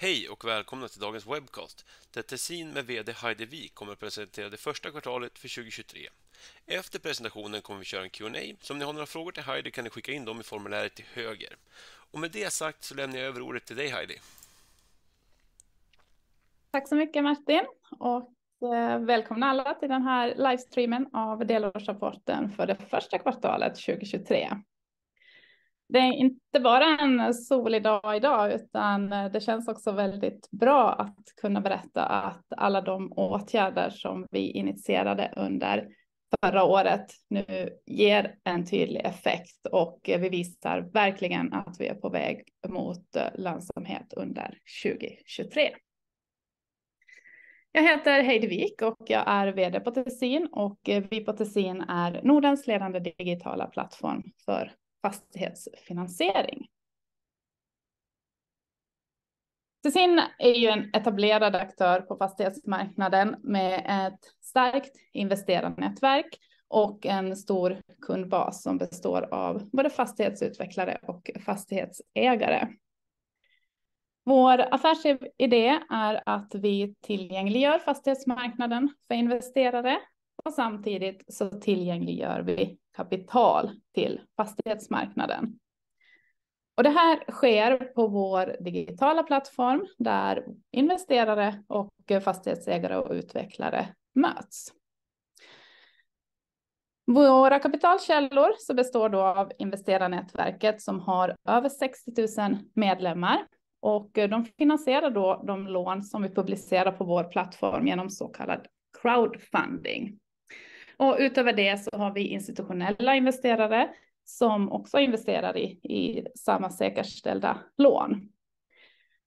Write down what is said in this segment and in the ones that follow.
Hej och välkomna till dagens webcast där Tessin med VD Heidi Wik kommer att presentera det första kvartalet för 2023. Efter presentationen kommer vi köra en Q&A så om ni har några frågor till Heidi kan ni skicka in dem i formuläret till höger. Och med det sagt så lämnar jag över ordet till dig Heidi. Tack så mycket Martin och eh, välkomna alla till den här livestreamen av delårsrapporten för det första kvartalet 2023 det är inte bara en solig dag idag, utan det känns också väldigt bra att kunna berätta att alla de åtgärder som vi initierade under förra året nu ger en tydlig effekt och vi visar verkligen att vi är på väg mot lönsamhet under 2023. Jag heter Heidi Wik och jag är vd på Tessin och vi på Tessin är Nordens ledande digitala plattform för fastighetsfinansiering. Tessin är ju en etablerad aktör på fastighetsmarknaden med ett starkt investerarnätverk och en stor kundbas som består av både fastighetsutvecklare och fastighetsägare. Vår affärsidé är att vi tillgängliggör fastighetsmarknaden för investerare och samtidigt så tillgängliggör vi kapital till fastighetsmarknaden. Och det här sker på vår digitala plattform där investerare och fastighetsägare och utvecklare möts. Våra kapitalkällor så består då av investerarnätverket som har över 60 000 medlemmar och de finansierar då de lån som vi publicerar på vår plattform genom så kallad crowdfunding. Och utöver det så har vi institutionella investerare som också investerar i, i samma säkerställda lån.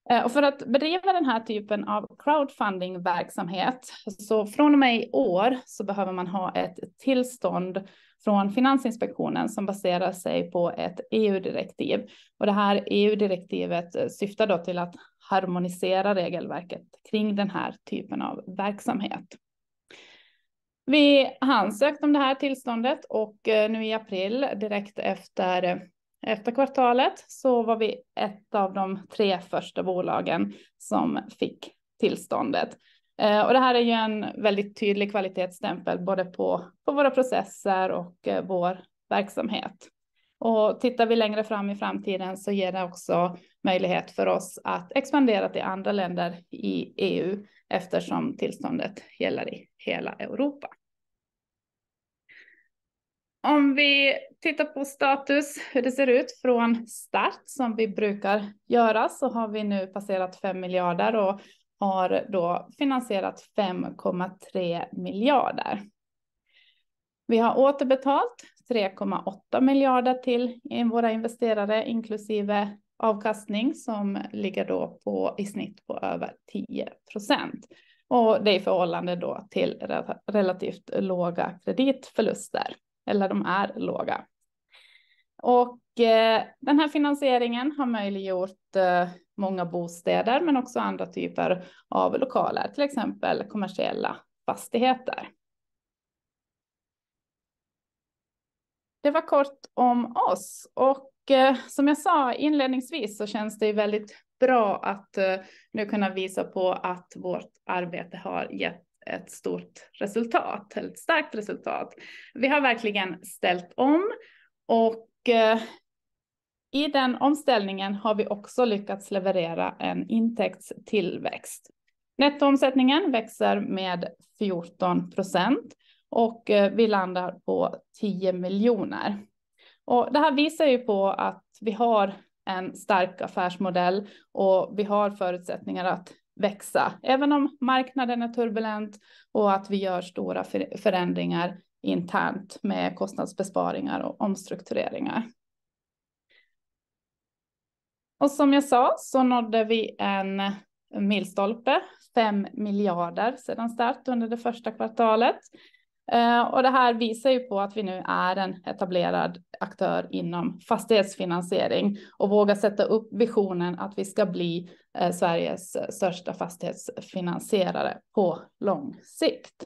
Eh, och för att bedriva den här typen av crowdfunding-verksamhet, så från och med i år så behöver man ha ett tillstånd från Finansinspektionen som baserar sig på ett EU-direktiv. Och det här EU-direktivet eh, syftar då till att harmonisera regelverket kring den här typen av verksamhet. Vi ansökte om det här tillståndet och eh, nu i april direkt efter, efter kvartalet så var vi ett av de tre första bolagen som fick tillståndet. Eh, och det här är ju en väldigt tydlig kvalitetsstämpel både på, på våra processer och eh, vår verksamhet. Och tittar vi längre fram i framtiden så ger det också möjlighet för oss att expandera till andra länder i EU eftersom tillståndet gäller i hela Europa. Om vi tittar på status, hur det ser ut från start som vi brukar göra så har vi nu passerat 5 miljarder och har då finansierat 5,3 miljarder. Vi har återbetalt 3,8 miljarder till våra investerare inklusive avkastning som ligger då på i snitt på över 10 procent. Och det är i förhållande då till relativt låga kreditförluster eller de är låga. Och eh, den här finansieringen har möjliggjort eh, många bostäder, men också andra typer av lokaler, till exempel kommersiella fastigheter. Det var kort om oss och eh, som jag sa inledningsvis så känns det väldigt bra att eh, nu kunna visa på att vårt arbete har gett ett stort resultat, ett starkt resultat. Vi har verkligen ställt om och eh, i den omställningen har vi också lyckats leverera en intäktstillväxt. Nettoomsättningen växer med 14 procent och eh, vi landar på 10 miljoner. Och det här visar ju på att vi har en stark affärsmodell och vi har förutsättningar att växa, även om marknaden är turbulent och att vi gör stora förändringar internt med kostnadsbesparingar och omstruktureringar. Och som jag sa så nådde vi en milstolpe, 5 miljarder sedan start under det första kvartalet. Eh, och det här visar ju på att vi nu är en etablerad aktör inom fastighetsfinansiering och vågar sätta upp visionen att vi ska bli eh, Sveriges eh, största fastighetsfinansierare på lång sikt.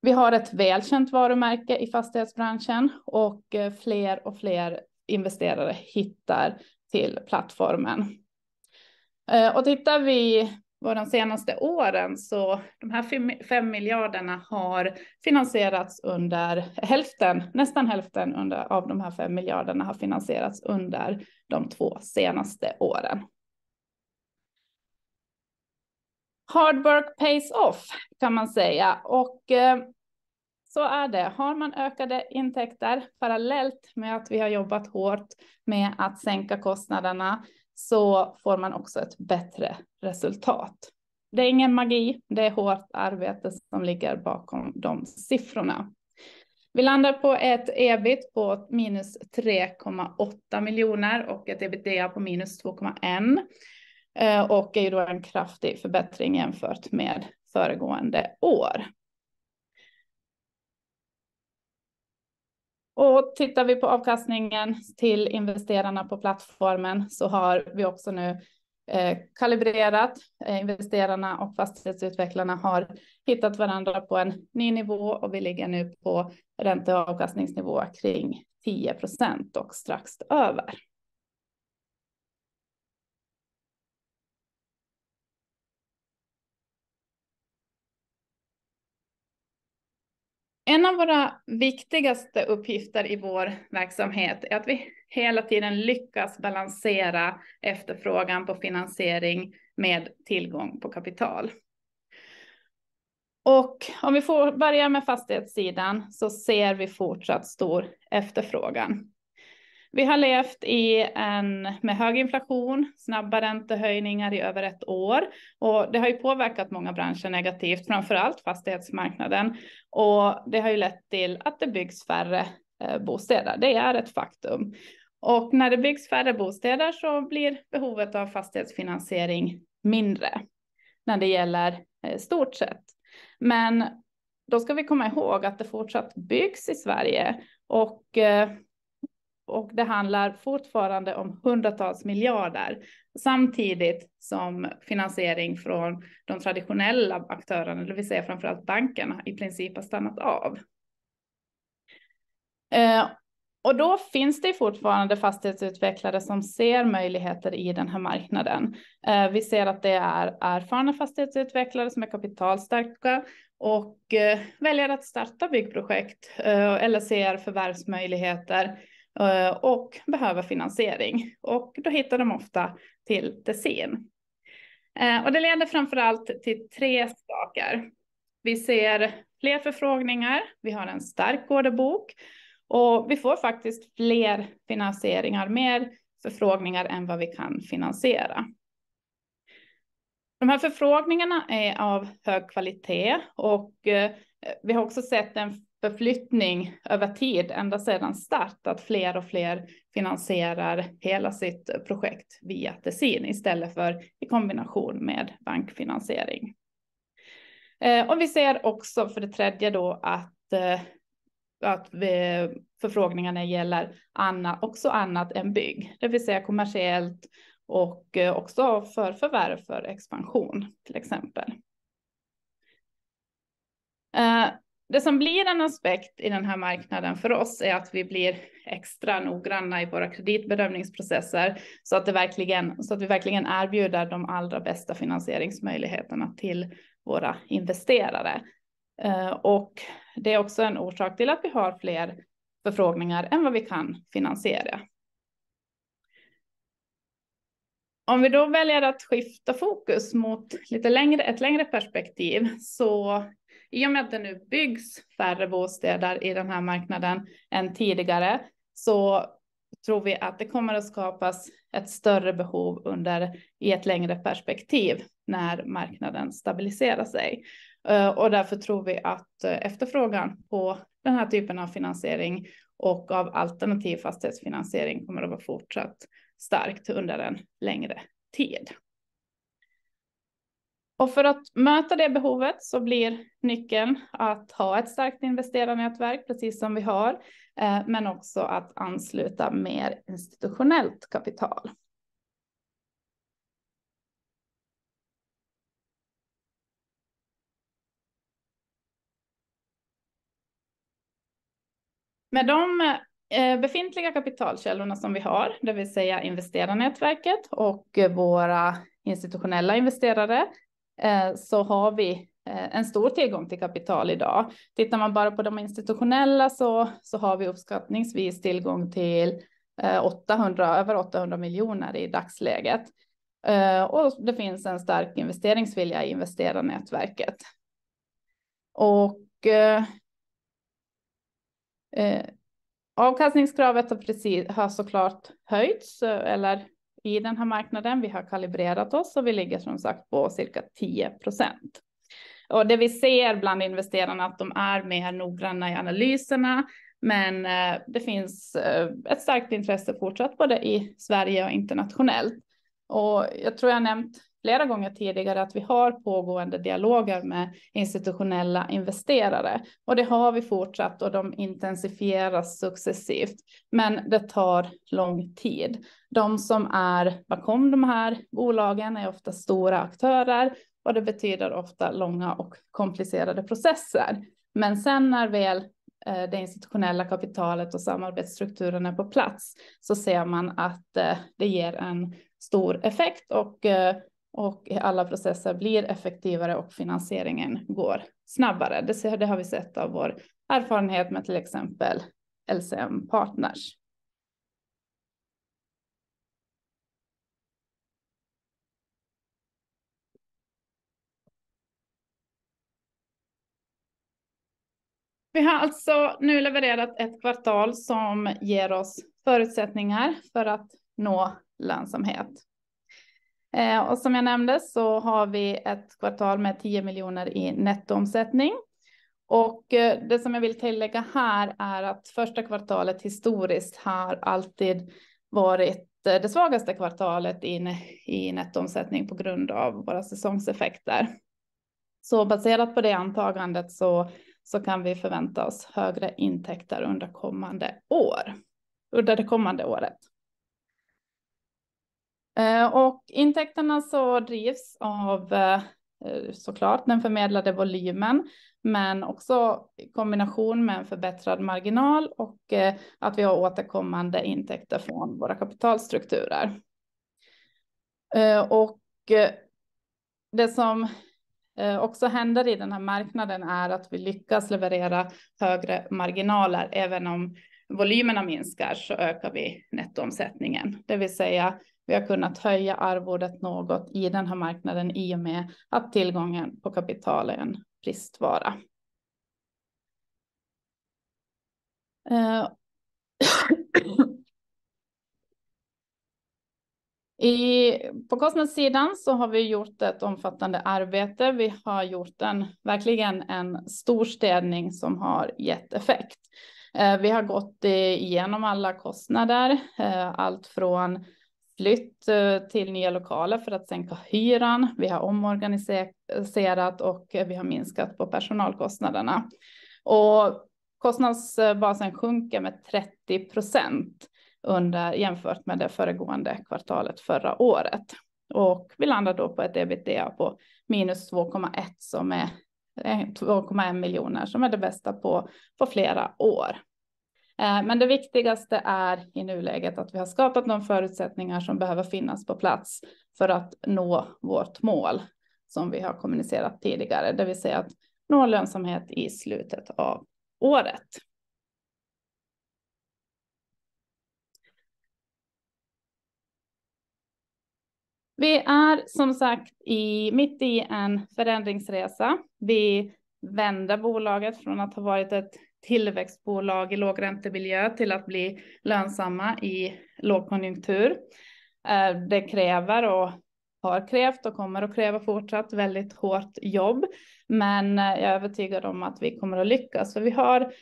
Vi har ett välkänt varumärke i fastighetsbranschen och fler och fler investerare hittar till plattformen. Och tittar vi var de senaste åren så de här fem miljarderna har finansierats under hälften, nästan hälften under, av de här fem miljarderna har finansierats under de två senaste åren. Hard work pays off kan man säga och eh, så är det. Har man ökade intäkter parallellt med att vi har jobbat hårt med att sänka kostnaderna så får man också ett bättre resultat. Det är ingen magi, det är hårt arbete som ligger bakom de siffrorna. Vi landar på ett ebit på minus 3,8 miljoner och ett ebitda på minus 2,1 eh, och är ju då en kraftig förbättring jämfört med föregående år. Och tittar vi på avkastningen till investerarna på plattformen så har vi också nu eh, kalibrerat. Eh, investerarna och fastighetsutvecklarna har hittat varandra på en ny nivå och vi ligger nu på ränte och avkastningsnivå kring 10 procent och strax över. En av våra viktigaste uppgifter i vår verksamhet är att vi hela tiden lyckas balansera efterfrågan på finansiering med tillgång på kapital. Och om vi får börja med fastighetssidan så ser vi fortsatt stor efterfrågan. Vi har levt i en med hög inflation, snabba räntehöjningar i över ett år och det har ju påverkat många branscher negativt, framför allt fastighetsmarknaden. Och det har ju lett till att det byggs färre eh, bostäder. Det är ett faktum. Och när det byggs färre bostäder så blir behovet av fastighetsfinansiering mindre när det gäller eh, stort sett. Men då ska vi komma ihåg att det fortsatt byggs i Sverige och eh, och det handlar fortfarande om hundratals miljarder samtidigt som finansiering från de traditionella aktörerna, det vill säga framförallt bankerna, i princip har stannat av. Eh, och då finns det fortfarande fastighetsutvecklare som ser möjligheter i den här marknaden. Eh, vi ser att det är erfarna fastighetsutvecklare som är kapitalstarka och eh, väljer att starta byggprojekt eh, eller ser förvärvsmöjligheter Eh, och behöver finansiering. Och då hittar de ofta till Tessin. Eh, och det leder framför allt till tre saker. Vi ser fler förfrågningar, vi har en stark orderbok och vi får faktiskt fler finansieringar, mer förfrågningar än vad vi kan finansiera. De här förfrågningarna är av hög kvalitet och eh, vi har också sett en förflyttning över tid ända sedan start att fler och fler finansierar hela sitt projekt via Tessin istället för i kombination med bankfinansiering. Eh, och vi ser också för det tredje då att, eh, att vi, förfrågningarna gäller också annat än bygg, det vill säga kommersiellt och eh, också för förvärv för expansion till exempel. Det som blir en aspekt i den här marknaden för oss är att vi blir extra noggranna i våra kreditbedömningsprocesser så att, det verkligen, så att vi verkligen erbjuder de allra bästa finansieringsmöjligheterna till våra investerare. Eh, och det är också en orsak till att vi har fler förfrågningar än vad vi kan finansiera. Om vi då väljer att skifta fokus mot lite längre, ett längre perspektiv så i och med att det nu byggs färre bostäder i den här marknaden än tidigare så tror vi att det kommer att skapas ett större behov under i ett längre perspektiv när marknaden stabiliserar sig. Eh, och därför tror vi att eh, efterfrågan på den här typen av finansiering och av alternativ fastighetsfinansiering kommer att vara fortsatt starkt under en längre tid. Och för att möta det behovet så blir nyckeln att ha ett starkt investerarnätverk, precis som vi har, eh, men också att ansluta mer institutionellt kapital. Med de eh, befintliga kapitalkällorna som vi har, det vill säga investerarnätverket och våra institutionella investerare Eh, så har vi eh, en stor tillgång till kapital idag. Tittar man bara på de institutionella så, så har vi uppskattningsvis tillgång till eh, 800, över 800 miljoner i dagsläget. Och det finns en stark investeringsvilja i investerarnätverket. Och eh, avkastningskravet har, precis, har såklart höjts eller i den här marknaden. Vi har kalibrerat oss och vi ligger som sagt på cirka 10 procent. Och det vi ser bland investerarna att de är mer noggranna i analyserna, men eh, det finns eh, ett starkt intresse fortsatt både i Sverige och internationellt. Och jag tror jag nämnt flera gånger tidigare att vi har pågående dialoger med institutionella investerare och det har vi fortsatt och de intensifieras successivt. Men det tar lång tid. De som är bakom de här bolagen är ofta stora aktörer och det betyder ofta långa och komplicerade processer. Men sen när väl eh, det institutionella kapitalet och samarbetsstrukturen är på plats så ser man att eh, det ger en stor effekt och eh, och alla processer blir effektivare och finansieringen går snabbare. Det, det har vi sett av vår erfarenhet med till exempel LCM Partners. Vi har alltså nu levererat ett kvartal som ger oss förutsättningar för att nå lönsamhet. Eh, och som jag nämnde så har vi ett kvartal med 10 miljoner i nettoomsättning. Och eh, det som jag vill tillägga här är att första kvartalet historiskt har alltid varit eh, det svagaste kvartalet i, i nettoomsättning på grund av våra säsongseffekter. Så baserat på det antagandet så, så kan vi förvänta oss högre intäkter under kommande år, under det kommande året. Eh, och intäkterna så drivs av eh, såklart den förmedlade volymen, men också i kombination med en förbättrad marginal och eh, att vi har återkommande intäkter från våra kapitalstrukturer. Och det som också händer i den här marknaden är att vi lyckas leverera högre marginaler. Även om volymerna minskar så ökar vi nettoomsättningen, det vill säga vi har kunnat höja arvodet något i den här marknaden i och med att tillgången på kapital är en bristvara. Eh, I, på kostnadssidan så har vi gjort ett omfattande arbete. Vi har gjort en, verkligen en stor städning som har gett effekt. Eh, vi har gått igenom alla kostnader, eh, allt från flytt eh, till nya lokaler för att sänka hyran. Vi har omorganiserat och vi har minskat på personalkostnaderna. Och kostnadsbasen sjunker med 30 procent under jämfört med det föregående kvartalet förra året. Och vi landar då på ett ebitda på minus 2,1 som är eh, 2,1 miljoner som är det bästa på, på flera år. Eh, men det viktigaste är i nuläget att vi har skapat de förutsättningar som behöver finnas på plats för att nå vårt mål som vi har kommunicerat tidigare, det vill säga att nå lönsamhet i slutet av året. Vi är som sagt i, mitt i en förändringsresa. Vi vänder bolaget från att ha varit ett tillväxtbolag i lågräntemiljö till att bli lönsamma i lågkonjunktur. Eh, det kräver och har krävt och kommer att kräva fortsatt väldigt hårt jobb. Men eh, jag är övertygad om att vi kommer att lyckas för vi har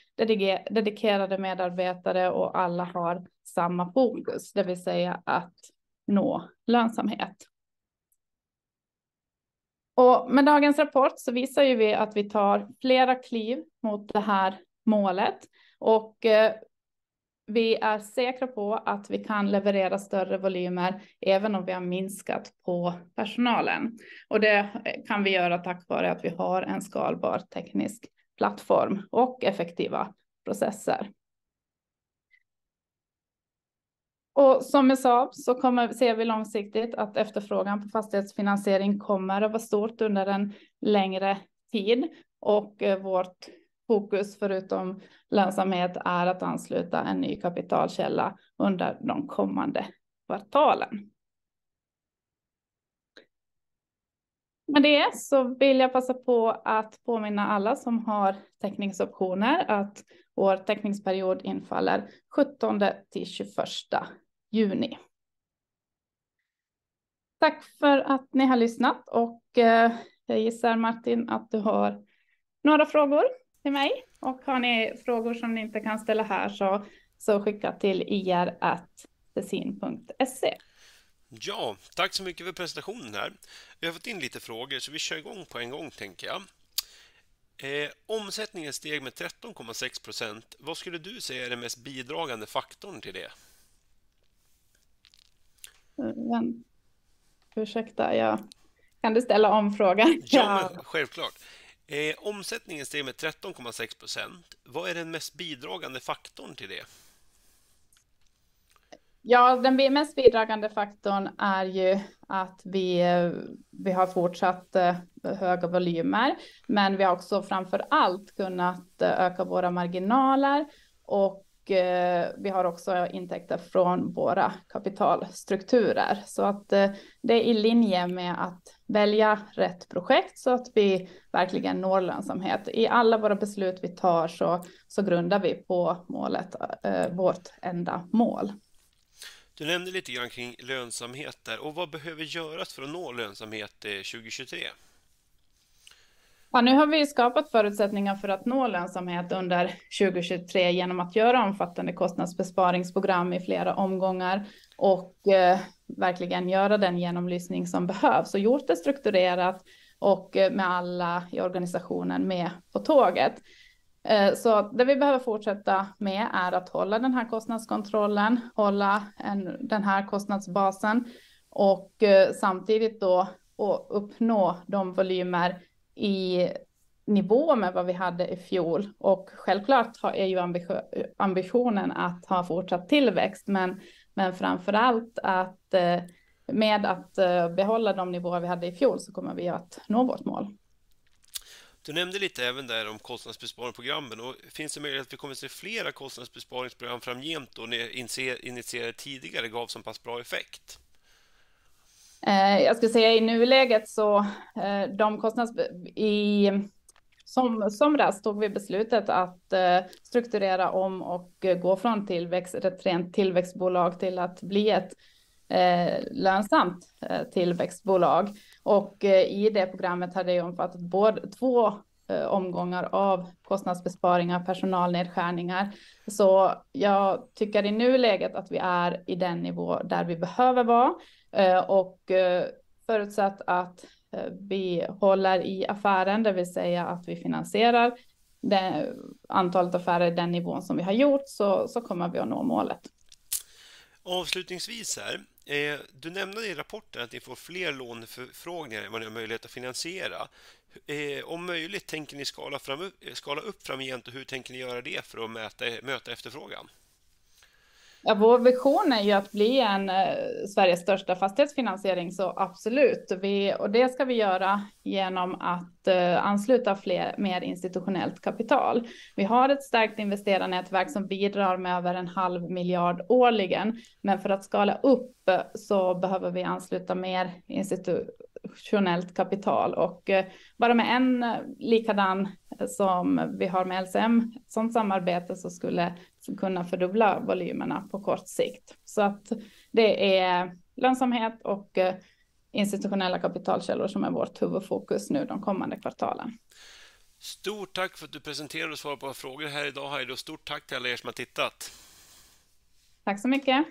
dedikerade medarbetare och alla har samma fokus, det vill säga att nå lönsamhet. Och med dagens rapport så visar ju vi att vi tar flera kliv mot det här målet och eh, vi är säkra på att vi kan leverera större volymer även om vi har minskat på personalen. Och det kan vi göra tack vare att vi har en skalbar teknisk plattform och effektiva processer. Och som jag sa så kommer, ser vi långsiktigt att efterfrågan på fastighetsfinansiering kommer att vara stort under en längre tid och eh, vårt fokus förutom lönsamhet är att ansluta en ny kapitalkälla under de kommande kvartalen. Med det så vill jag passa på att påminna alla som har teckningsoptioner att vår teckningsperiod infaller 17 till 21 juni. Tack för att ni har lyssnat och eh, jag gissar Martin att du har några frågor till mig och har ni frågor som ni inte kan ställa här så, så skicka till ir.desin.se. Ja, tack så mycket för presentationen här. Vi har fått in lite frågor så vi kör igång på en gång tänker jag. Eh, omsättningen steg med 13,6 procent. Vad skulle du säga är den mest bidragande faktorn till det? Men, ursäkta, jag... kan du ställa om frågan? Ja, men, självklart. Eh, omsättningen steg med 13,6 procent. Vad är den mest bidragande faktorn till det? Ja, den mest bidragande faktorn är ju att vi, eh, vi har fortsatt eh, höga volymer, men vi har också framför allt kunnat eh, öka våra marginaler och Eh, vi har också intäkter från våra kapitalstrukturer. Så att eh, det är i linje med att välja rätt projekt så att vi verkligen når lönsamhet. I alla våra beslut vi tar så, så grundar vi på målet, eh, vårt enda mål. Du nämnde lite grann kring lönsamhet där. Och vad behöver göras för att nå lönsamhet 2023? Ja, nu har vi skapat förutsättningar för att nå lönsamhet under 2023 genom att göra omfattande kostnadsbesparingsprogram i flera omgångar och eh, verkligen göra den genomlysning som behövs och gjort det strukturerat och eh, med alla i organisationen med på tåget. Eh, så det vi behöver fortsätta med är att hålla den här kostnadskontrollen, hålla en, den här kostnadsbasen och eh, samtidigt då uppnå de volymer i nivå med vad vi hade i fjol. Och självklart är ju ambitionen att ha fortsatt tillväxt, men, men framför allt att eh, med att eh, behålla de nivåer vi hade i fjol så kommer vi att nå vårt mål. Du nämnde lite även där om kostnadsbesparingsprogrammen. Och finns det möjlighet att vi kommer att se flera kostnadsbesparingsprogram framgent då ni initierade tidigare gav så pass bra effekt? Eh, jag skulle säga i nuläget så eh, de kostnads... I som, somras tog vi beslutet att eh, strukturera om och gå från tillväxt, ett rent tillväxtbolag till att bli ett lönsamt tillväxtbolag. Och i det programmet hade jag omfattat både två eh, omgångar av kostnadsbesparingar, personalnedskärningar. Så jag tycker i nuläget att vi är i den nivå där vi behöver vara eh, och eh, förutsatt att eh, vi håller i affären, det vill säga att vi finansierar det, antalet affärer i den nivån som vi har gjort så, så kommer vi att nå målet. Avslutningsvis här, Eh, du nämnde i rapporten att ni får fler låneförfrågningar än vad ni har möjlighet att finansiera. Eh, om möjligt, tänker ni skala, fram, eh, skala upp framgent och hur tänker ni göra det för att mäta, möta efterfrågan? Ja, vår vision är ju att bli en eh, Sveriges största fastighetsfinansiering, så absolut. Vi, och det ska vi göra genom att eh, ansluta fler, mer institutionellt kapital. Vi har ett starkt investerarnätverk som bidrar med över en halv miljard årligen, men för att skala upp eh, så behöver vi ansluta mer institutionellt kapital och eh, bara med en eh, likadan som vi har med LCM, sådant samarbete så skulle kunna fördubbla volymerna på kort sikt. Så att det är lönsamhet och eh, institutionella kapitalkällor som är vårt huvudfokus nu de kommande kvartalen. Stort tack för att du presenterade och svarade på våra frågor här idag Heidi och stort tack till alla er som har tittat. Tack så mycket.